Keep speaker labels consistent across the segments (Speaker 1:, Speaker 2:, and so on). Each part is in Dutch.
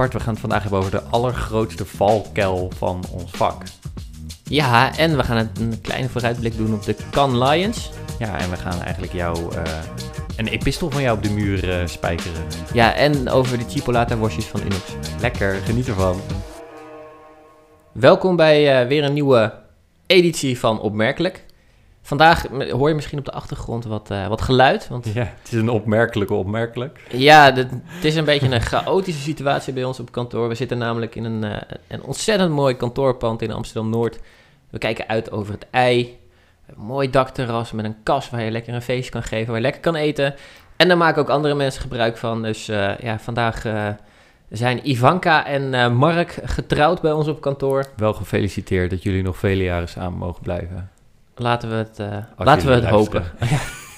Speaker 1: Bart, we gaan het vandaag hebben over de allergrootste valkuil van ons vak.
Speaker 2: Ja, en we gaan een kleine vooruitblik doen op de Can Lions.
Speaker 1: Ja, en we gaan eigenlijk jou uh, een epistel van jou op de muur uh, spijkeren.
Speaker 2: Ja, en over de chipolata worstjes van Unox.
Speaker 1: Lekker, geniet ervan.
Speaker 2: Welkom bij uh, weer een nieuwe editie van Opmerkelijk. Vandaag hoor je misschien op de achtergrond wat, uh, wat geluid. Want...
Speaker 1: Ja, het is een opmerkelijke opmerkelijk.
Speaker 2: Ja, de, het is een beetje een chaotische situatie bij ons op kantoor. We zitten namelijk in een, uh, een ontzettend mooi kantoorpand in Amsterdam-Noord. We kijken uit over het ei. Een mooi dakterras met een kas waar je lekker een feestje kan geven, waar je lekker kan eten. En daar maken ook andere mensen gebruik van. Dus uh, ja, vandaag zijn Ivanka en Mark getrouwd bij ons op kantoor.
Speaker 1: Wel gefeliciteerd dat jullie nog vele jaren samen mogen blijven.
Speaker 2: Laten we het, uh, laten we het hopen.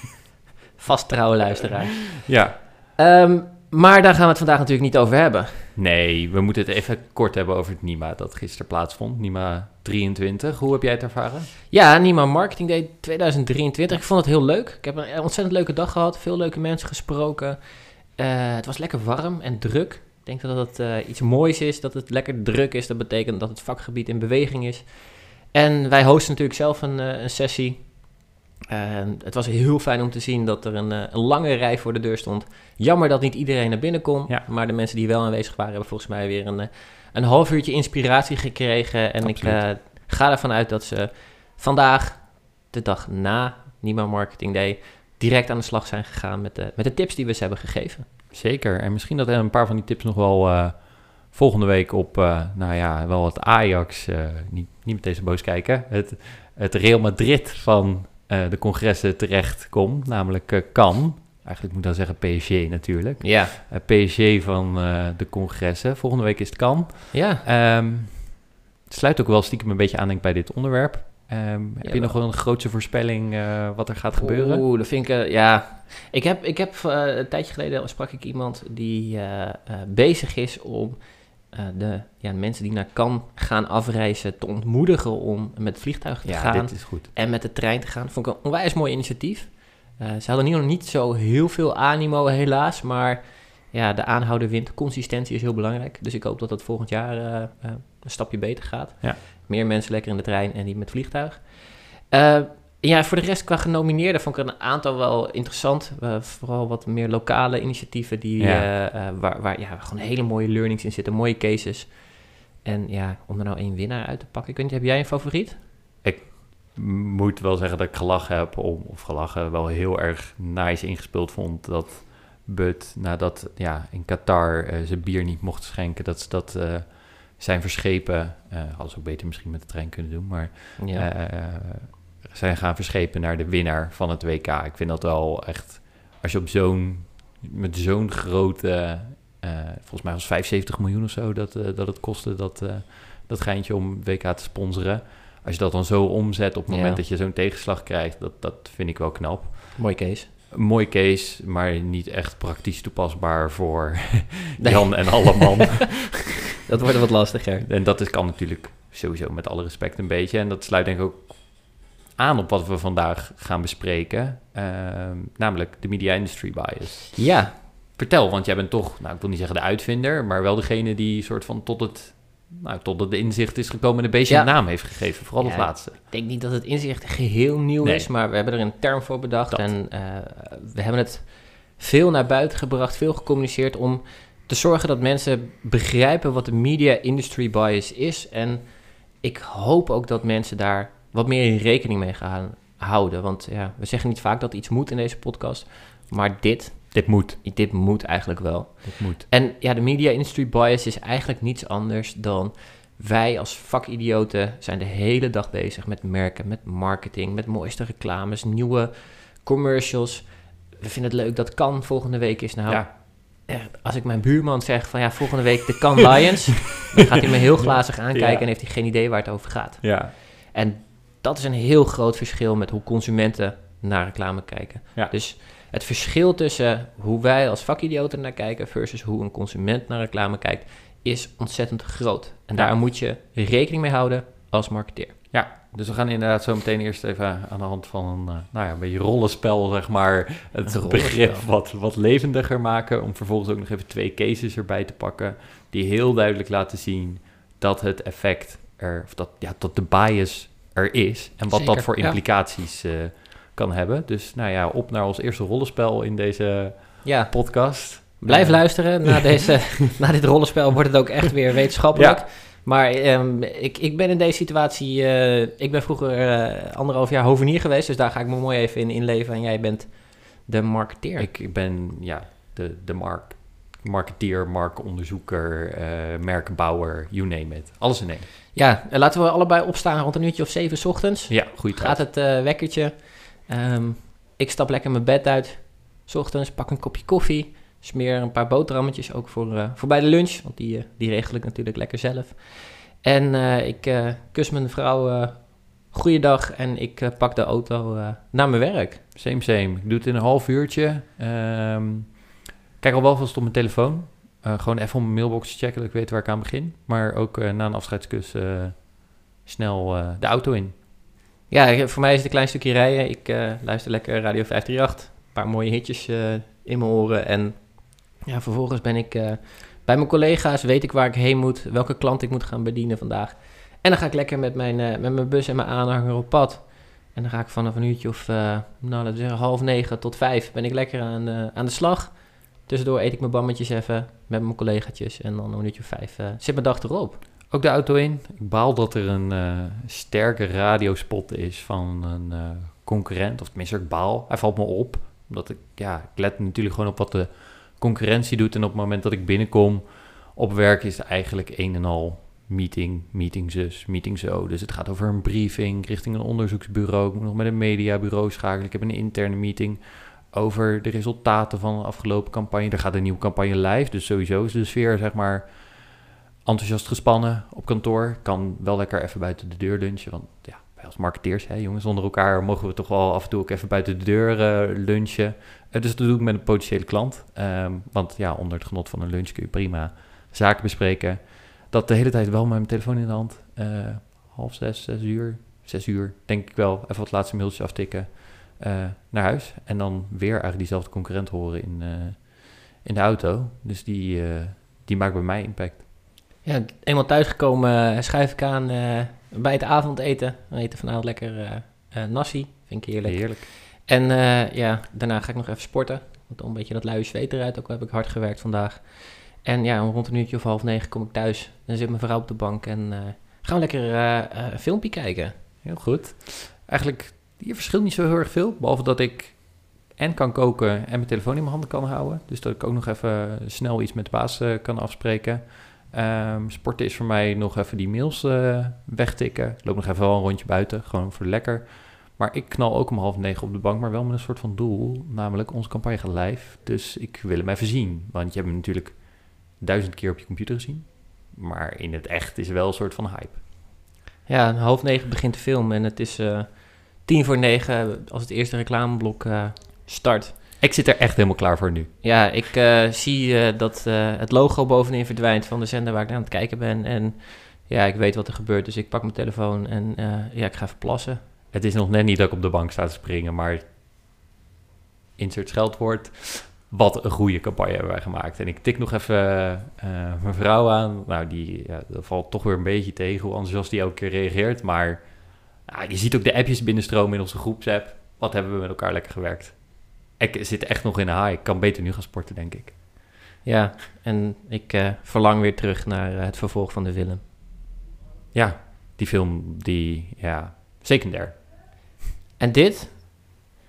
Speaker 2: Vast trouwe luisteraar.
Speaker 1: Ja.
Speaker 2: Um, maar daar gaan we het vandaag natuurlijk niet over hebben.
Speaker 1: Nee, we moeten het even kort hebben over het NIMA dat gisteren plaatsvond. NIMA 23. Hoe heb jij het ervaren?
Speaker 2: Ja, NIMA Marketing Day 2023. Ik vond het heel leuk. Ik heb een ontzettend leuke dag gehad. Veel leuke mensen gesproken. Uh, het was lekker warm en druk. Ik denk dat het uh, iets moois is, dat het lekker druk is. Dat betekent dat het vakgebied in beweging is. En wij hosten natuurlijk zelf een, een sessie. En het was heel fijn om te zien dat er een, een, lange rij voor de deur stond. Jammer dat niet iedereen naar binnen kon.
Speaker 1: Ja.
Speaker 2: Maar de mensen die wel aanwezig waren, hebben volgens mij weer een, een half uurtje inspiratie gekregen. En
Speaker 1: Absoluut.
Speaker 2: ik uh, ga ervan uit dat ze vandaag, de dag na Nima Marketing Day, direct aan de slag zijn gegaan met de, met de tips die we ze hebben gegeven.
Speaker 1: Zeker. En misschien dat een paar van die tips nog wel uh, volgende week op, uh, nou ja, wel het Ajax, uh, niet, niet met deze boos kijken, het, het Real Madrid van uh, de congressen terecht komt, namelijk Can. Eigenlijk moet ik dan zeggen PSG natuurlijk.
Speaker 2: Ja.
Speaker 1: PSG van de congressen. Volgende week is het Can.
Speaker 2: Ja.
Speaker 1: Um, het sluit ook wel stiekem een beetje aan denk ik, bij dit onderwerp. Um, heb je nog
Speaker 2: wel.
Speaker 1: een grootste voorspelling uh, wat er gaat gebeuren?
Speaker 2: Oeh, dat vind ik, uh, ja. Ik heb, ik heb uh, een tijdje geleden sprak ik iemand die bezig is om uh, de ja, mensen die naar Cannes gaan afreizen te ontmoedigen om met het vliegtuig te
Speaker 1: ja,
Speaker 2: gaan
Speaker 1: dit is goed.
Speaker 2: en met de trein te gaan. Vond ik een onwijs mooi initiatief. Uh, ze hadden nog niet zo heel veel animo helaas, maar ja, de aanhouden wint. Consistentie is heel belangrijk. Dus ik hoop dat dat volgend jaar uh, een stapje beter gaat.
Speaker 1: Ja.
Speaker 2: Meer mensen lekker in de trein en niet met vliegtuig. Ja, voor de rest qua genomineerden vond ik er een aantal wel interessant. Uh, vooral wat meer lokale initiatieven die,
Speaker 1: Ja.
Speaker 2: uh, uh, waar, waar ja, gewoon hele mooie learnings in zitten, mooie cases. En ja, om er nou één winnaar uit te pakken. Ik weet niet, heb jij een favoriet?
Speaker 1: moet wel zeggen dat ik gelachen heb, om, of gelachen, wel heel erg nice ingespeeld vond dat Bud, nadat ja, in Qatar uh, zijn bier niet mocht schenken, dat ze dat zijn verschepen, hadden ze ook beter misschien met de trein kunnen doen, maar
Speaker 2: Ja.
Speaker 1: Zijn gaan verschepen naar de winnaar van het WK. Ik vind dat wel echt, als je op zo'n, met zo'n grote, uh, volgens mij was 75 miljoen of zo dat, uh, dat het kostte, dat, uh, dat geintje om WK te sponsoren. Als je dat dan zo omzet op het moment
Speaker 2: Ja.
Speaker 1: dat je zo'n tegenslag krijgt, dat, dat vind ik wel knap.
Speaker 2: Mooi case.
Speaker 1: Een mooi case, maar niet echt praktisch toepasbaar voor
Speaker 2: Nee.
Speaker 1: Jan en Alleman.
Speaker 2: Dat wordt wat lastiger.
Speaker 1: en dat is, kan natuurlijk sowieso met alle respect een beetje. En dat sluit denk ik ook aan op wat we vandaag gaan bespreken. Ehm, namelijk de media industry bias.
Speaker 2: Ja,
Speaker 1: Vertel, want jij bent toch, nou ik wil niet zeggen de uitvinder, maar wel degene die soort van tot het, nou, tot het inzicht is gekomen en een beetje
Speaker 2: Ja.
Speaker 1: een naam heeft gegeven. Vooral het
Speaker 2: Ja,
Speaker 1: laatste.
Speaker 2: Ik denk niet dat het inzicht geheel nieuw
Speaker 1: Nee.
Speaker 2: is, maar we hebben er een term voor bedacht.
Speaker 1: Dat.
Speaker 2: En uh, we hebben het veel naar buiten gebracht, veel gecommuniceerd om te zorgen dat mensen begrijpen wat de media industry bias is. En ik hoop ook dat mensen daar wat meer in rekening mee gaan houden. Want ja, we zeggen niet vaak dat iets moet in deze podcast, maar dit,
Speaker 1: Dit moet.
Speaker 2: dit moet eigenlijk wel.
Speaker 1: Dit moet.
Speaker 2: En ja, de media industry bias is eigenlijk niets anders dan wij als vakidioten zijn de hele dag bezig met merken, met marketing, met mooiste reclames, nieuwe commercials. We vinden het leuk dat kan volgende week is. Nou,
Speaker 1: ja,
Speaker 2: eh, als ik mijn buurman zeg van ja, volgende week de Can Lions, dan gaat hij me heel glazig aankijken
Speaker 1: Ja.
Speaker 2: en heeft hij geen idee waar het over gaat.
Speaker 1: ja,
Speaker 2: En dat is een heel groot verschil met hoe consumenten naar reclame kijken.
Speaker 1: Ja.
Speaker 2: Dus het verschil tussen hoe wij als vakidioten naar kijken versus hoe een consument naar reclame kijkt, is ontzettend groot. En
Speaker 1: Ja.
Speaker 2: daar moet je rekening mee houden als marketeer.
Speaker 1: Ja, dus we gaan inderdaad zo meteen eerst even aan de hand van een, uh, nou ja, een beetje rollenspel, zeg maar, het begrip wat, wat levendiger maken. Om vervolgens ook nog even twee cases erbij te pakken, die heel duidelijk laten zien dat het effect er, of dat, ja, dat de bias er is en wat
Speaker 2: Zeker,
Speaker 1: dat voor
Speaker 2: ja.
Speaker 1: implicaties eh, kan hebben. Dus nou ja, op naar ons eerste rollenspel in deze
Speaker 2: Ja,
Speaker 1: podcast.
Speaker 2: blijf
Speaker 1: Eh,
Speaker 2: luisteren. Na, deze, na dit rollenspel wordt het ook echt weer wetenschappelijk.
Speaker 1: Ja.
Speaker 2: Maar ehm, ik, ik ben in deze situatie... eh, ik ben vroeger anderhalf jaar hovenier geweest. Dus daar ga ik me mooi even in inleven. En jij bent de marketeer.
Speaker 1: Ik, ik ben ja, de, de mark, marketeer, marktonderzoeker, eh merkenbouwer, you name it. Alles in één.
Speaker 2: Ja, eh, laten we allebei opstaan rond een uurtje of zeven 's ochtends.
Speaker 1: Ja, goede
Speaker 2: Gaat het eh, wekkertje. Ehm, ik stap lekker mijn bed uit. 's ochtends pak een kopje koffie. Smeer een paar boterhammetjes ook voor, voor bij de lunch. Want die, die regel ik natuurlijk lekker zelf. En ik kus mijn vrouw goeiedag. En ik pak de auto naar mijn werk.
Speaker 1: Same, same. Ik doe het in een half uurtje. Ehm, kijk al wel vast op mijn telefoon. Eh, gewoon even om mijn mailbox te checken dat ik weet waar ik aan begin. Maar ook eh, na een afscheidskus eh, snel de auto in.
Speaker 2: Ja, voor mij is het een klein stukje rijden. Ik luister lekker Radio 538. Een paar mooie hitjes in mijn oren. En ja, vervolgens ben ik bij mijn collega's. Weet ik waar ik heen moet. Welke klant ik moet gaan bedienen vandaag. En dan ga ik lekker met mijn, met mijn bus en mijn aanhanger op pad. En dan ga ik vanaf een uurtje of, nou laten we zeggen, half negen tot vijf ben ik lekker aan, aan de slag. Tussendoor eet ik mijn bammetjes even met mijn collegaatjes. En dan een of vijf eh, zit mijn dag erop.
Speaker 1: Ook de auto in. Ik baal dat er een eh, sterke radiospot is van een eh, concurrent. Of tenminste, ik baal. Hij valt me op. Omdat ik, ja, ik let natuurlijk gewoon op wat de concurrentie doet. En op het moment dat ik binnenkom op werk is eigenlijk een en al meeting, meeting zus, meeting zo. Dus het gaat over een briefing richting een onderzoeksbureau. Ik moet nog met een mediabureau schakelen. Ik heb een interne meeting over de resultaten van de afgelopen campagne. Er gaat een nieuwe campagne live, dus sowieso is de sfeer, zeg maar, enthousiast gespannen op kantoor. Kan wel lekker even buiten de deur lunchen, want ja, wij als marketeers, hè, jongens, onder elkaar mogen we toch wel af en toe ook even buiten de deur eh, lunchen. Eh, dus dat doe ik met een potentiële klant. Ehm, want ja, onder het genot van een lunch kun je prima zaken bespreken. Dat de hele tijd wel met mijn telefoon in de hand. Eh, half zes, zes uur, zes uur, denk ik wel. Even wat laatste mailtjes aftikken naar huis. En dan weer eigenlijk diezelfde concurrent horen in, eh, in de auto. Dus die, eh, die maakt bij mij impact.
Speaker 2: Ja, eenmaal thuisgekomen schuif ik aan eh, bij het avondeten. We eten vanavond lekker eh eh, nasi, vind ik heerlijk.
Speaker 1: Heerlijk.
Speaker 2: En eh, ja, daarna ga ik nog even sporten. Want dan een beetje dat luie zweet eruit, ook al heb ik hard gewerkt vandaag. En ja, om rond een uurtje of half negen kom ik thuis. Dan zit mijn vrouw op de bank en eh, gaan we lekker eh, eh, een filmpje kijken.
Speaker 1: Heel goed. Eigenlijk, hier verschilt niet zo heel erg veel. Behalve dat ik en kan koken en mijn telefoon in mijn handen kan houden. Dus dat ik ook nog even snel iets met de baas eh, kan afspreken. Ehm, sporten is voor mij nog even die mails eh, wegtikken. Ik loop nog even wel een rondje buiten, gewoon voor lekker. Maar ik knal ook om half negen op de bank, maar wel met een soort van doel. Namelijk, onze campagne gaat live. Dus ik wil hem even zien. Want je hebt hem natuurlijk duizend keer op je computer gezien. Maar in het echt is wel een soort van hype.
Speaker 2: Ja, half negen begint de film en het is eh, tien voor negen als het eerste reclameblok eh, start.
Speaker 1: Ik zit er echt helemaal klaar voor nu.
Speaker 2: Ja, ik eh, zie eh, dat het logo bovenin verdwijnt van de zender waar ik naar aan het kijken ben. En ja, ik weet wat er gebeurt, dus ik pak mijn telefoon en ja, ik ga even plassen.
Speaker 1: Het is nog net niet dat ik op de bank sta te springen, maar insert scheldwoord. Wat een goede campagne hebben wij gemaakt. En ik tik nog even mijn vrouw aan. Nou, die ja, dat valt toch weer een beetje tegen hoe enthousiast die elke keer reageert. Maar ja, je ziet ook de appjes binnenstromen in onze groepsapp. Wat hebben we met elkaar lekker gewerkt. Ik zit echt nog in een high. Ik kan beter nu gaan sporten, denk ik.
Speaker 2: Ja, en ik eh, verlang weer terug naar eh, het vervolg van de Willem.
Speaker 1: Ja, die film, die, ja, secundair.
Speaker 2: En dit,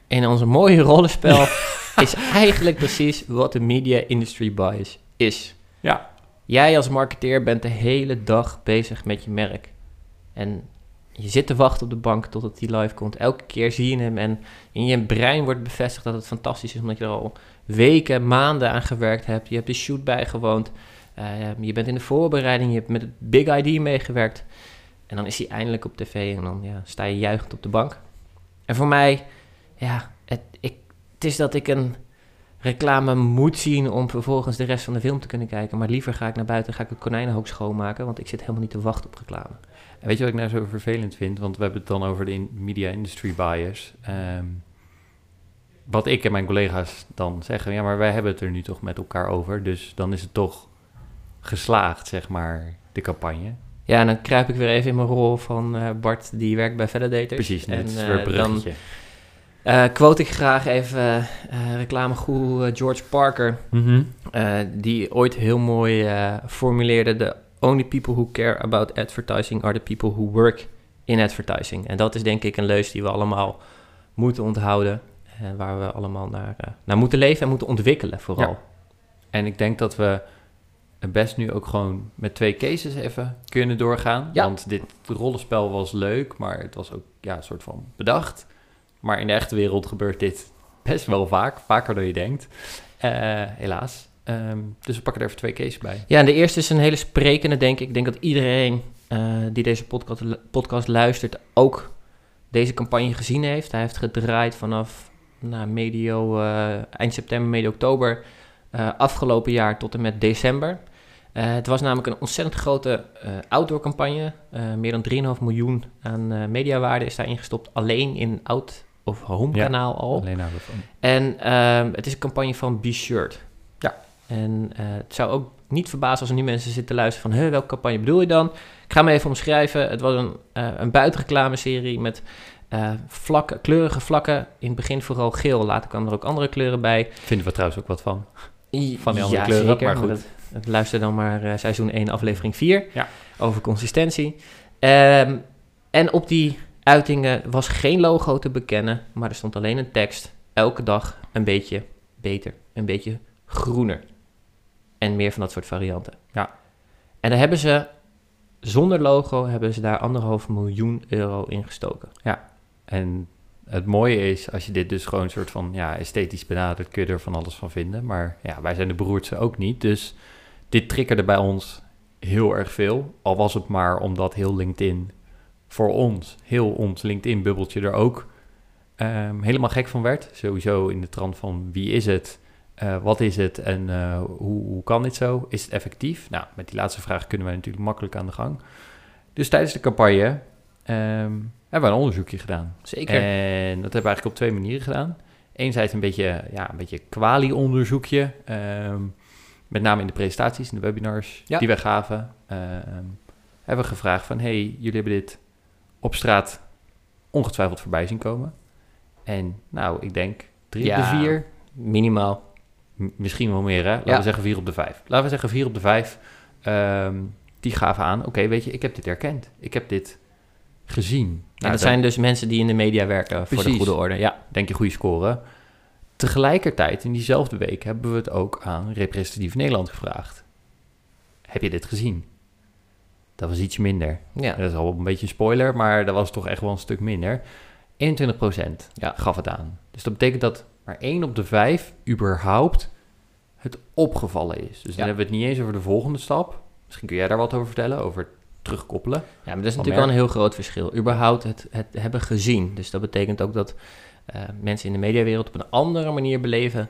Speaker 2: in onze mooie rollenspel, is eigenlijk precies wat de media industry bias is.
Speaker 1: Ja.
Speaker 2: Jij als marketeer bent de hele dag bezig met je merk. En je zit te wachten op de bank totdat die live komt. Elke keer zie je hem en in je brein wordt bevestigd dat het fantastisch is, omdat je er al weken, maanden aan gewerkt hebt. Je hebt de shoot bijgewoond. Eh, je bent in de voorbereiding, je hebt met het Big ID meegewerkt. En dan is hij eindelijk op tv en dan ja, sta je juichend op de bank. En voor mij, ja, het, ik, is dat ik een reclame moet zien om vervolgens de rest van de film te kunnen kijken. Maar liever ga ik naar buiten, ga ik het konijnenhoek schoonmaken, want ik zit helemaal niet te wachten op reclame.
Speaker 1: En weet je wat ik nou zo vervelend vind? Want we hebben het dan over de in- media industry bias. Ehm, wat ik en mijn collega's dan zeggen, ja, maar wij hebben het er nu toch met elkaar over. Dus dan is het toch geslaagd, zeg maar, de campagne.
Speaker 2: Ja, en dan kruip ik weer even in mijn rol van eh, Bart, die werkt bij Validators.
Speaker 1: Precies,
Speaker 2: En,
Speaker 1: net is
Speaker 2: eh,
Speaker 1: weer een
Speaker 2: dan eh, quote ik graag even eh reclamegoeroe eh, George Parker,
Speaker 1: Mhm.
Speaker 2: eh, die ooit heel mooi eh, formuleerde... The only people who care about advertising are the people who work in advertising. En dat is denk ik een leus die we allemaal moeten onthouden. En waar we allemaal naar, eh, naar moeten leven en moeten ontwikkelen vooral.
Speaker 1: Ja. En ik denk dat we het best nu ook gewoon met twee cases even kunnen doorgaan.
Speaker 2: Ja.
Speaker 1: Want dit rollenspel was leuk, maar het was ook ja, een soort van bedacht. Maar in de echte wereld gebeurt dit best wel vaak, vaker dan je denkt. Eh, helaas. Ehm, dus we pakken er even twee cases bij.
Speaker 2: Ja, en de eerste is een hele sprekende, denk ik. Ik denk dat iedereen eh, die deze podcast, podcast luistert ook deze campagne gezien heeft. Hij heeft gedraaid vanaf nou, medio, eh, eind september, medio oktober eh, afgelopen jaar tot en met december. Eh, het was namelijk een ontzettend grote eh outdoor campagne. Eh, meer dan 3,5 miljoen aan eh, mediawaarde is daarin gestopt. Alleen in out of home
Speaker 1: Ja,
Speaker 2: kanaal al.
Speaker 1: Alleen houden we van.
Speaker 2: En ehm, het is een campagne van Be Shirt.
Speaker 1: Ja.
Speaker 2: En eh, het zou ook niet verbazen als er nu mensen zitten te luisteren van... Huh, welke campagne bedoel je dan? Ik ga hem even omschrijven. Het was een, eh een buitenreclameserie met eh, vlakken, kleurige vlakken. In het begin vooral geel, later kwamen er ook andere kleuren bij.
Speaker 1: Vinden we trouwens ook wat van. Van die andere
Speaker 2: ja,
Speaker 1: kleuren,
Speaker 2: zeker,
Speaker 1: maar goed.
Speaker 2: dat- dat luister dan maar seizoen 1, aflevering 4
Speaker 1: Ja.
Speaker 2: over consistentie. Ehm, en op die uitingen was geen logo te bekennen, maar er stond alleen een tekst. Elke dag een beetje beter, een beetje groener. En meer van dat soort varianten.
Speaker 1: Ja.
Speaker 2: En daar hebben ze, zonder logo, hebben ze daar anderhalf miljoen euro in gestoken.
Speaker 1: En het mooie is, als je dit dus gewoon een soort van ja, esthetisch benadert, kun je er van alles van vinden. Maar ja, wij zijn de beroerdste ook niet. Dus dit triggerde bij ons heel erg veel. Al was het maar omdat heel LinkedIn voor ons, heel ons LinkedIn-bubbeltje er ook ehm, helemaal gek van werd. Sowieso in de trant van wie is het, Eh, wat is het en eh, hoe, hoe kan dit zo? Is het effectief? Nou, met die laatste vraag kunnen wij natuurlijk makkelijk aan de gang. Dus tijdens de campagne ehm, hebben we een onderzoekje gedaan.
Speaker 2: Zeker.
Speaker 1: En dat hebben we eigenlijk op twee manieren gedaan. Enerzijds een beetje, ja, een beetje kwali-onderzoekje. ehm, met name in de presentaties, in de webinars
Speaker 2: Ja.
Speaker 1: die wij gaven. ehm, hebben we gevraagd van... hey, jullie hebben dit op straat ongetwijfeld voorbij zien komen. En nou, ik denk drie
Speaker 2: Ja.
Speaker 1: de vier...
Speaker 2: Minimaal.
Speaker 1: Misschien wel meer, hè? Laten
Speaker 2: Ja.
Speaker 1: we zeggen vier op de vijf. Laten we zeggen vier op de vijf. ehm, die gaven aan, oké, weet je, ik heb dit herkend. Ik heb dit gezien.
Speaker 2: En
Speaker 1: Nou,
Speaker 2: dat zijn dus mensen die in de media werken, voor de goede orde. Ja.
Speaker 1: denk je goede score. Tegelijkertijd, in diezelfde week, hebben we het ook aan Representatief Nederland gevraagd. Heb je dit gezien? Dat was iets minder.
Speaker 2: ja.
Speaker 1: Dat is al een beetje een spoiler, maar dat was toch echt wel een stuk minder. 21%
Speaker 2: Ja.
Speaker 1: gaf het aan. Dus dat betekent dat maar 1 op de 5 überhaupt het opgevallen is. Dus dan hebben we het niet eens over de volgende stap. Misschien kun jij daar wat over vertellen, over terugkoppelen.
Speaker 2: Ja, maar dat is natuurlijk wel een heel groot verschil. Überhaupt het, het hebben gezien. Dus dat betekent ook dat eh, mensen in de mediawereld op een andere manier beleven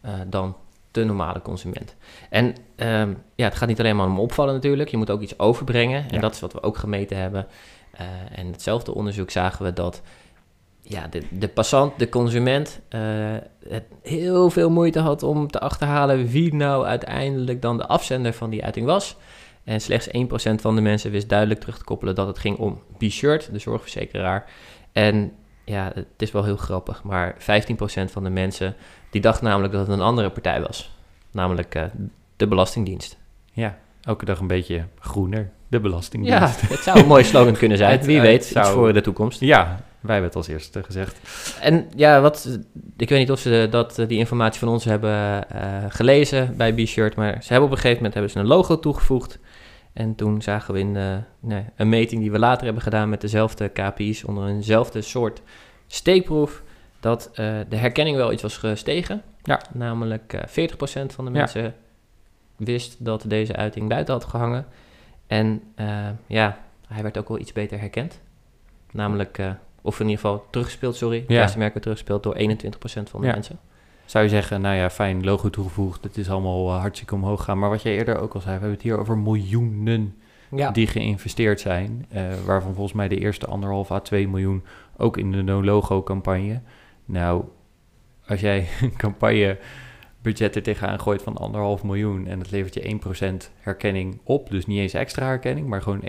Speaker 2: eh, dan de normale consument. En ehm, ja, het gaat niet alleen maar om opvallen natuurlijk. Je moet ook iets overbrengen. En
Speaker 1: Ja.
Speaker 2: dat is wat we ook gemeten hebben. Eh, en hetzelfde onderzoek zagen we dat ja, de, de passant, de consument, eh, het heel veel moeite had om te achterhalen wie nou uiteindelijk dan de afzender van die uiting was. En slechts 1% van de mensen wist duidelijk terug te koppelen dat het ging om B-Shirt, de zorgverzekeraar. En ja, het is wel heel grappig, maar 15% van de mensen die dacht namelijk dat het een andere partij was. Namelijk eh, de Belastingdienst.
Speaker 1: Ja, elke dag een beetje groener. De
Speaker 2: Ja,
Speaker 1: Belastingdienst.
Speaker 2: het zou een mooi slogan kunnen zijn. Wie
Speaker 1: het
Speaker 2: weet,
Speaker 1: zou-
Speaker 2: iets voor de toekomst.
Speaker 1: Ja, wij hebben het als eerste gezegd.
Speaker 2: En ja, wat, ik weet niet of ze dat, eh, die informatie van ons hebben eh, gelezen bij B-Shirt, maar ze hebben op een gegeven moment hebben ze een logo toegevoegd. En toen zagen we in eh, nee, een meting die we later hebben gedaan met dezelfde KPI's onder eenzelfde soort steekproef, dat de herkenning wel iets was gestegen.
Speaker 1: Ja.
Speaker 2: Namelijk eh 40% van de
Speaker 1: Ja.
Speaker 2: mensen wist dat deze uiting buiten had gehangen. En ja, hij werd ook wel iets beter herkend. Namelijk, of in ieder geval teruggespeeld, sorry.
Speaker 1: Ja.
Speaker 2: Merk werd teruggespeeld door 21% van de
Speaker 1: Ja.
Speaker 2: mensen.
Speaker 1: zou je zeggen, nou ja, fijn, logo toegevoegd, het is allemaal eh, hartstikke omhoog gegaan. Maar wat jij eerder ook al zei, we hebben het hier over miljoenen
Speaker 2: Ja,
Speaker 1: die geïnvesteerd zijn. eh, waarvan volgens mij de eerste anderhalf à 2 miljoen ook in de no-logo campagne. Nou, als jij een campagne budget er tegenaan gooit van anderhalf miljoen en het levert je 1% herkenning op, dus niet eens extra herkenning, maar gewoon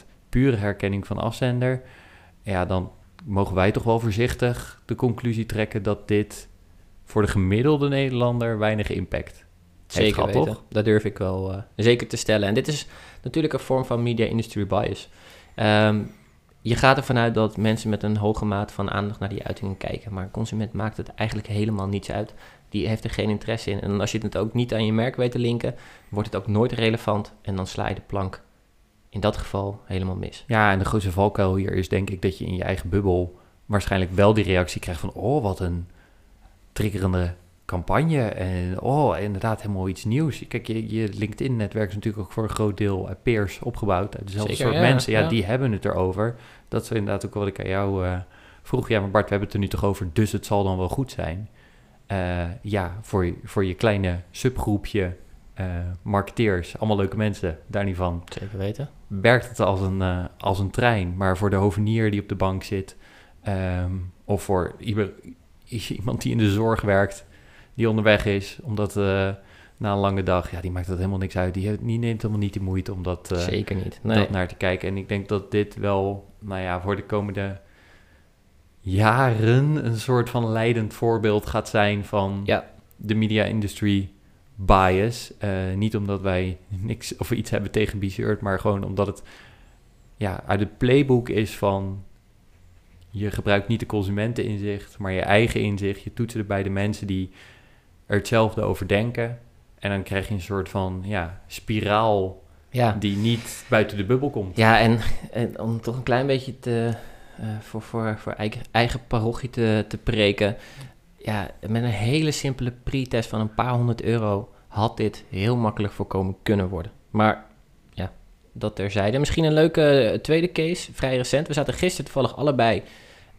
Speaker 1: 1% pure herkenning van afzender, ja, dan mogen wij toch wel voorzichtig de conclusie trekken dat dit voor de gemiddelde Nederlander weinig impact
Speaker 2: zeker
Speaker 1: gehad,
Speaker 2: weten.
Speaker 1: toch?
Speaker 2: Dat durf ik wel eh, zeker te stellen. En dit is natuurlijk een vorm van media industry bias. Ehm, je gaat ervan uit dat mensen met een hoge maat van aandacht naar die uitingen kijken. Maar een consument maakt het eigenlijk helemaal niets uit. Die heeft er geen interesse in. En als je het ook niet aan je merk weet te linken, wordt het ook nooit relevant. En dan sla je de plank in dat geval helemaal mis.
Speaker 1: Ja, en de grootste valkuil hier is denk ik dat je in je eigen bubbel waarschijnlijk wel die reactie krijgt van... oh, wat een triggerende campagne en oh, inderdaad helemaal iets nieuws. Kijk, je, je LinkedIn-netwerk is natuurlijk ook voor een groot deel uit peers opgebouwd. Uit dezelfde
Speaker 2: Zeker,
Speaker 1: soort
Speaker 2: ja,
Speaker 1: mensen, ja,
Speaker 2: ja.
Speaker 1: die hebben het erover. Dat is inderdaad ook wat ik aan jou eh, vroeg. Ja, maar Bart, we hebben het er nu toch over, dus het zal dan wel goed zijn. Eh, ja, voor, je- voor je kleine subgroepje eh, marketeers, allemaal leuke mensen, daar niet van
Speaker 2: Zeker weten.
Speaker 1: Werkt het als een, eh, als een trein. Maar voor de hovenier die op de bank zit, ehm, of voor iemand die in de zorg werkt, die onderweg is, omdat eh, na een lange dag, ja, die maakt dat helemaal niks uit. Die, neemt helemaal niet de moeite om dat, eh,
Speaker 2: Zeker niet. Nee.
Speaker 1: dat naar te kijken. En ik denk dat dit wel, nou ja, voor de komende jaren een soort van leidend voorbeeld gaat zijn van
Speaker 2: Ja.
Speaker 1: de media industry bias. Eh, niet omdat wij niks of iets hebben tegen Bizert, maar gewoon omdat het ja, uit het playbook is van je gebruikt niet de consumenteninzicht, maar je eigen inzicht. Je toetst het bij de mensen die er hetzelfde over denken. En dan krijg je een soort van ja, spiraal
Speaker 2: Ja.
Speaker 1: die niet buiten de bubbel komt.
Speaker 2: Ja, en, en om toch een klein beetje te, eh, voor, voor, voor eigen, eigen parochie te, te preken. Ja, met een hele simpele pre-test van een paar honderd euro had dit heel makkelijk voorkomen kunnen worden. Maar ja, dat terzijde. Misschien een leuke eh, tweede case, vrij recent. We zaten gisteren toevallig allebei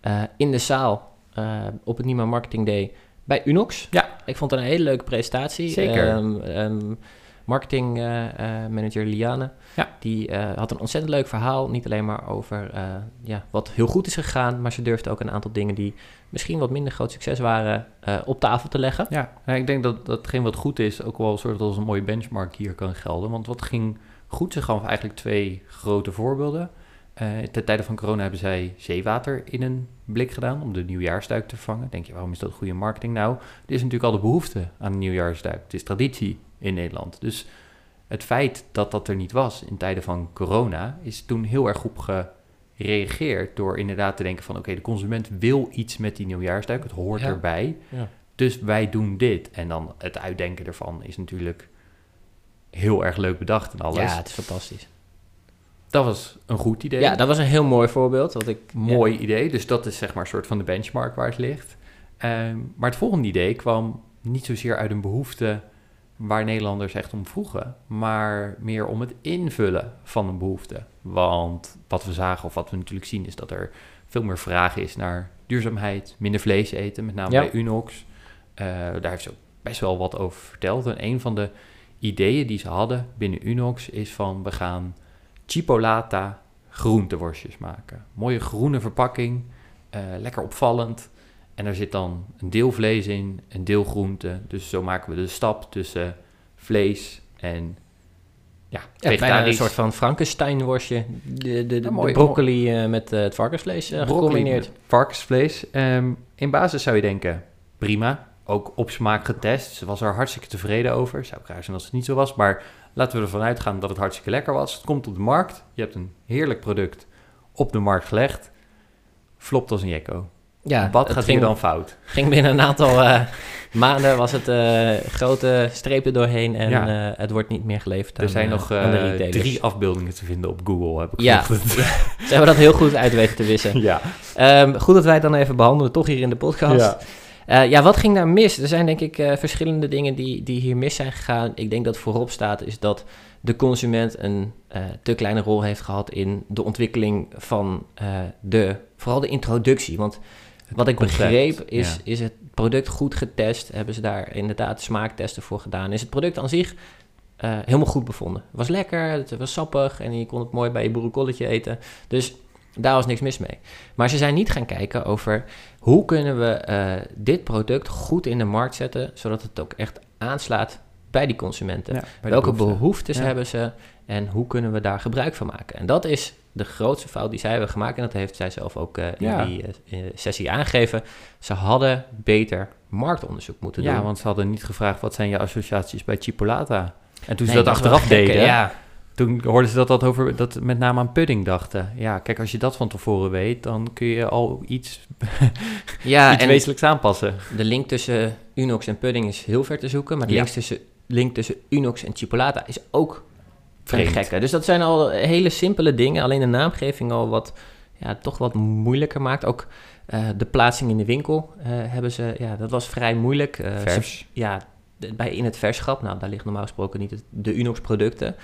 Speaker 2: eh, in de zaal eh, op het Nima Marketing Day bij Unox.
Speaker 1: Ja.
Speaker 2: Ik vond het een hele leuke presentatie.
Speaker 1: Zeker.
Speaker 2: Ehm, ehm, marketing eh, eh, manager Liane.
Speaker 1: Ja.
Speaker 2: Die eh, had een ontzettend leuk verhaal. Niet alleen maar over ja, wat heel goed is gegaan. Maar ze durfde ook een aantal dingen die misschien wat minder groot succes waren op tafel te leggen.
Speaker 1: Ja, nou, ik denk dat datgene wat goed is ook wel een soort als een mooie benchmark hier kan gelden. Want wat ging goed? Ze gaf eigenlijk twee grote voorbeelden. Eh ten tijde van corona hebben zij zeewater in een blik gedaan om de nieuwjaarsduik te vangen. Denk je, waarom is dat goede marketing? Nou, er is natuurlijk al de behoefte aan een nieuwjaarsduik. Het is traditie in Nederland. Dus het feit dat dat er niet was in tijden van corona is toen heel erg goed gereageerd door inderdaad te denken van oké, de consument wil iets met die nieuwjaarsduik. Het hoort
Speaker 2: Ja.
Speaker 1: erbij.
Speaker 2: Ja.
Speaker 1: Dus wij doen dit. En dan het uitdenken ervan is natuurlijk heel erg leuk bedacht en alles.
Speaker 2: Ja, het is fantastisch.
Speaker 1: Dat was een goed idee.
Speaker 2: Ja, dat was een heel mooi voorbeeld. Wat ik,
Speaker 1: Mooi idee. Dus dat is zeg maar een soort van de benchmark waar het ligt. Ehm, maar het volgende idee kwam niet zozeer uit een behoefte waar Nederlanders echt om vroegen, maar meer om het invullen van een behoefte. Want wat we zagen, of wat we natuurlijk zien, is dat er veel meer vraag is naar duurzaamheid, minder vlees eten, met name
Speaker 2: Ja.
Speaker 1: bij Unox. Eh, daar heeft ze ook best wel wat over verteld. En een van de ideeën die ze hadden binnen Unox is van we gaan chipolata groenteworstjes maken. Mooie groene verpakking, eh, lekker opvallend. En er zit dan een deel vlees in, een deel groente. Dus zo maken we de stap tussen vlees en ja,
Speaker 2: Ja, bijna een soort van Frankenstein-worstje. De, de, de, de broccoli eh, met eh, het varkensvlees eh, gecombineerd.
Speaker 1: Varkensvlees. Ehm, in basis zou je denken, prima. Ook op smaak getest. Ze was er hartstikke tevreden over. Zou ik raar zijn als het niet zo was. Maar laten we ervan uitgaan dat het hartstikke lekker was. Het komt op de markt. Je hebt een heerlijk product op de markt gelegd. Flopt als een jekko.
Speaker 2: Ja,
Speaker 1: Wat gaat
Speaker 2: ging,
Speaker 1: hier dan fout?
Speaker 2: ging binnen een aantal eh, maanden was het eh, grote strepen doorheen en
Speaker 1: Ja.
Speaker 2: eh, het wordt niet meer geleverd
Speaker 1: Er
Speaker 2: aan,
Speaker 1: zijn nog drie afbeeldingen te vinden op Google. Heb ik
Speaker 2: Ja.
Speaker 1: vanochtend.
Speaker 2: Ze hebben dat heel goed uit weten te wissen.
Speaker 1: ja.
Speaker 2: Ehm, goed dat wij het dan even behandelen, toch hier in de podcast.
Speaker 1: Ja.
Speaker 2: Ja, ja wat ging daar mis? Er zijn denk ik verschillende dingen die, die hier mis zijn gegaan. Ik denk dat voorop staat is dat de consument een te kleine rol heeft gehad in de ontwikkeling van de, vooral de introductie. Want Wat ik
Speaker 1: concept,
Speaker 2: begreep is,
Speaker 1: ja.
Speaker 2: is het product goed getest. Hebben ze daar inderdaad smaaktesten voor gedaan. Is het product aan zich eh, helemaal goed bevonden. Het was lekker, het was sappig en je kon het mooi bij je boerenkolletje eten. Dus daar was niks mis mee. Maar ze zijn niet gaan kijken over hoe kunnen we eh, dit product goed in de markt zetten, zodat het ook echt aanslaat bij die consumenten.
Speaker 1: Ja, bij de
Speaker 2: Welke
Speaker 1: behoeften.
Speaker 2: behoeftes
Speaker 1: Ja.
Speaker 2: hebben ze en hoe kunnen we daar gebruik van maken? En dat is de grootste fout die zij hebben gemaakt. En dat heeft zij zelf ook eh, in
Speaker 1: Ja.
Speaker 2: die eh, sessie aangegeven. Ze hadden beter marktonderzoek moeten doen.
Speaker 1: Ja, want ze hadden niet gevraagd wat zijn je associaties bij Chipolata. En toen
Speaker 2: Nee,
Speaker 1: ze dat achteraf deden,
Speaker 2: Ja,
Speaker 1: toen hoorden ze dat, dat over dat met name aan pudding dachten. Ja, kijk, als je dat van tevoren weet, dan kun je al iets,
Speaker 2: ja
Speaker 1: iets
Speaker 2: en
Speaker 1: wezenlijks aanpassen.
Speaker 2: de link tussen Unox en pudding is heel ver te zoeken. Maar de link, tussen, link tussen Unox en Chipolata is ook vrij gekke. Dus dat zijn al hele simpele dingen. Alleen de naamgeving al wat, ja, toch wat moeilijker maakt. Ook eh, de plaatsing in de winkel eh, hebben ze, ja, dat was vrij moeilijk. Eh, ze-
Speaker 1: Vers.
Speaker 2: ja, bij in het verschap, nou, daar ligt normaal gesproken niet het- de Unox producten.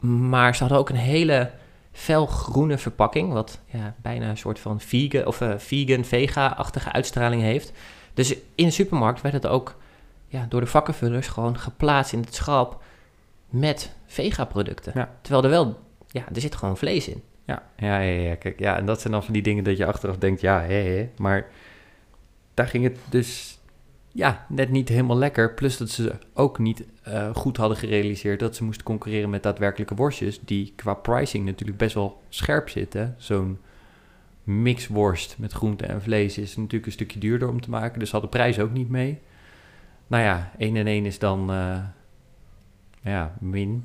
Speaker 2: Maar ze hadden ook een hele felgroene verpakking, wat ja, bijna een soort van vegan of vegan, vega-achtige uitstraling heeft. Dus in de supermarkt werd het ook ja, door de vakkenvullers gewoon geplaatst in het schap met vega-producten.
Speaker 1: Ja.
Speaker 2: Terwijl er wel, ja, er zit gewoon vlees in.
Speaker 1: Ja, ja, ja, ja, kijk, ja, en dat zijn dan van die dingen dat je achteraf denkt, ja, hé, hé, maar daar ging het dus, ja, net niet helemaal lekker. Plus dat ze ook niet eh, goed hadden gerealiseerd dat ze moesten concurreren met daadwerkelijke worstjes, die qua pricing natuurlijk best wel scherp zitten. Zo'n mixworst met groente en vlees is natuurlijk een stukje duurder om te maken, dus hadden prijs ook niet mee. Nou ja, 1 en 1 is dan, eh, ja, min.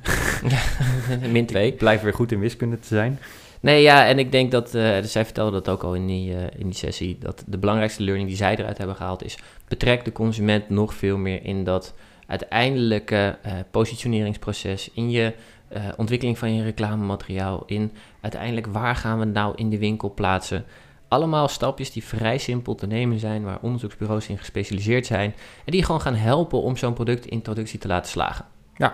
Speaker 2: Min 2.
Speaker 1: Ik blijf weer goed in wiskunde te zijn.
Speaker 2: Nee, ja, en ik denk dat, eh, dus zij vertelde dat ook al in die, eh, in die sessie, dat de belangrijkste learning die zij eruit hebben gehaald is, betrek de consument nog veel meer in dat uiteindelijke eh, positioneringsproces, in je ontwikkeling van je reclamemateriaal, in uiteindelijk waar gaan we nou in de winkel plaatsen. Allemaal stapjes die vrij simpel te nemen zijn, waar onderzoeksbureaus in gespecialiseerd zijn en die gewoon gaan helpen om zo'n productintroductie te laten slagen.
Speaker 1: En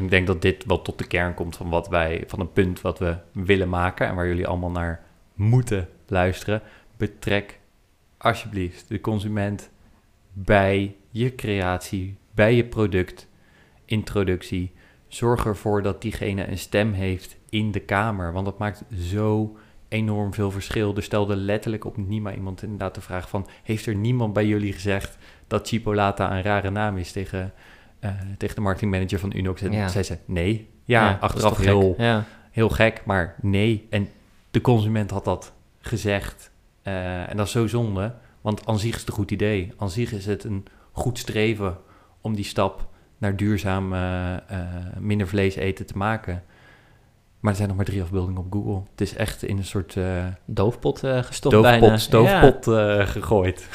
Speaker 1: ik denk dat dit wel tot de kern komt van wat wij, van een punt wat we willen maken en waar jullie allemaal naar moeten luisteren. Betrek alsjeblieft de consument bij je creatie, bij je productintroductie. Zorg ervoor dat diegene een stem heeft in de kamer, want dat maakt zo enorm veel verschil. Er stelde letterlijk op Nima iemand inderdaad de vraag van... heeft er niemand bij jullie gezegd dat Chipolata een rare naam is tegen, eh, tegen de marketingmanager van Unox? En
Speaker 2: Ja.
Speaker 1: zei ze, nee. Ja, achteraf heel,
Speaker 2: gek. Ja.
Speaker 1: heel gek, maar nee. En de consument had dat gezegd. Eh, en dat is zo zonde, want aan zich is het een goed idee. Aan zich is het een goed streven om die stap naar duurzaam eh, minder vlees eten te maken. Maar er zijn nog maar drie afbeeldingen op Google. Het is echt in een soort
Speaker 2: Doofpot gestopt bijna.
Speaker 1: doofpot, stoofpot eh, gegooid.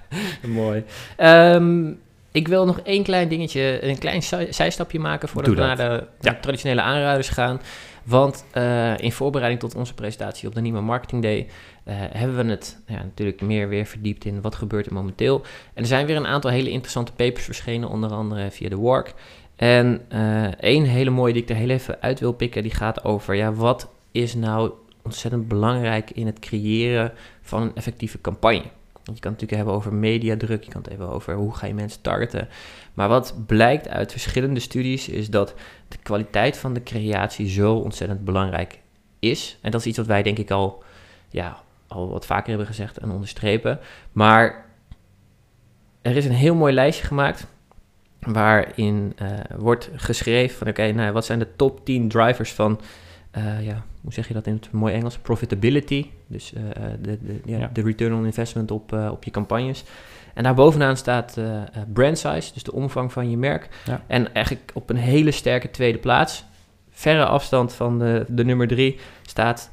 Speaker 2: Mooi. Ehm, ik wil nog één klein dingetje, een klein zij- zijstapje maken voordat we naar de,
Speaker 1: Ja.
Speaker 2: traditionele aanruiders gaan. Want eh, in voorbereiding tot onze presentatie op de Nieuwe Marketing Day eh, hebben we het ja, natuurlijk meer weer verdiept in wat gebeurt er momenteel. En er zijn weer een aantal hele interessante papers verschenen, onder andere via de WARC. En eh één hele mooie die ik er heel even uit wil pikken, die gaat over ja, wat is nou ontzettend belangrijk in het creëren van een effectieve campagne. Je kan het natuurlijk hebben over mediadruk, je kan het hebben over hoe ga je mensen targeten. Maar wat blijkt uit verschillende studies is dat de kwaliteit van de creatie zo ontzettend belangrijk is. En dat is iets wat wij denk ik al, ja, al wat vaker hebben gezegd en onderstrepen. Maar er is een heel mooi lijstje gemaakt waarin eh, wordt geschreven van oké, nou, wat zijn de top 10 drivers van, eh, ja, hoe zeg je dat in het mooi Engels? Profitability, dus eh, de, de, ja,
Speaker 1: Ja.
Speaker 2: de return on investment op, eh, op je campagnes. En daar bovenaan staat eh, eh, brand size, dus de omvang van je merk.
Speaker 1: Ja.
Speaker 2: En eigenlijk op een hele sterke tweede plaats, verre afstand van de, de nummer drie, staat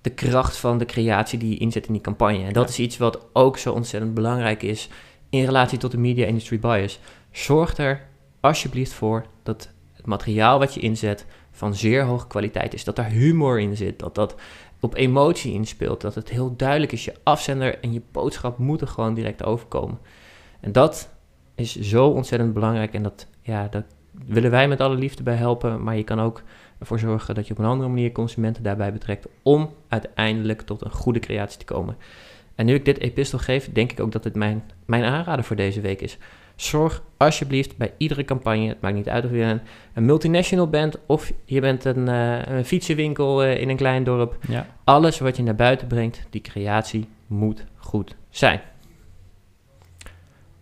Speaker 2: de kracht van de creatie die je inzet in die campagne. En dat is iets wat ook zo ontzettend belangrijk is in relatie tot de media industry bias. Zorg er alsjeblieft voor dat het materiaal wat je inzet van zeer hoge kwaliteit is. Dat daar humor in zit, dat dat op emotie inspeelt, dat het heel duidelijk is. Je afzender en je boodschap moeten gewoon direct overkomen. En dat is zo ontzettend belangrijk en dat, ja, dat willen wij met alle liefde bij helpen, maar je kan ook ervoor zorgen dat je op een andere manier consumenten daarbij betrekt om uiteindelijk tot een goede creatie te komen. En nu ik dit epistel geef, denk ik ook dat dit mijn, mijn aanrader voor deze week is. Zorg alsjeblieft bij iedere campagne, het maakt niet uit of je een, een multinational bent of je bent een, uh, een fietsenwinkel uh, in een klein dorp.
Speaker 1: Ja.
Speaker 2: Alles wat je naar buiten brengt, die creatie moet goed zijn.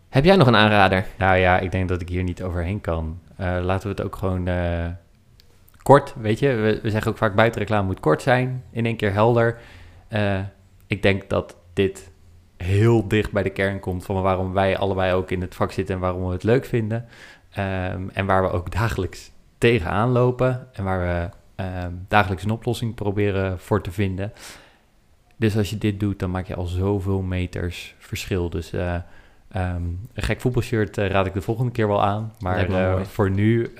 Speaker 2: Heb jij nog een aanrader?
Speaker 1: Nou ja, ik denk dat ik hier niet overheen kan. Uh, laten we het ook gewoon kort, weet je. We, we, zeggen ook vaak buitenreclame moet kort zijn, in één keer helder. ik denk dat dit heel dicht bij de kern komt van waarom wij allebei ook in het vak zitten en waarom we het leuk vinden. Um, en waar we ook dagelijks tegenaan lopen en waar we um, dagelijks een oplossing proberen voor te vinden. Dus als je dit doet, dan maak je al zoveel meters verschil. Dus uh, um, een gek voetbalshirt uh, raad ik de volgende keer wel aan. Maar uh, voor nu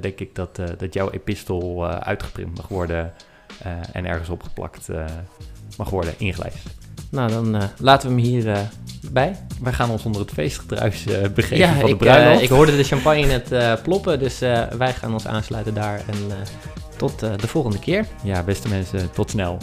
Speaker 1: denk ik dat, dat jouw epistel uitgeprint mag worden en ergens opgeplakt mag worden, ingelijst.
Speaker 2: Nou, dan uh, laten we hem hier uh, bij.
Speaker 1: Wij gaan ons onder het feestgedruis uh, begeven
Speaker 2: ja,
Speaker 1: van de
Speaker 2: ik,
Speaker 1: bruiloft.
Speaker 2: ik hoorde de champagne net ploppen, dus wij gaan ons aansluiten daar. En tot de volgende keer.
Speaker 1: Ja, beste mensen, tot snel.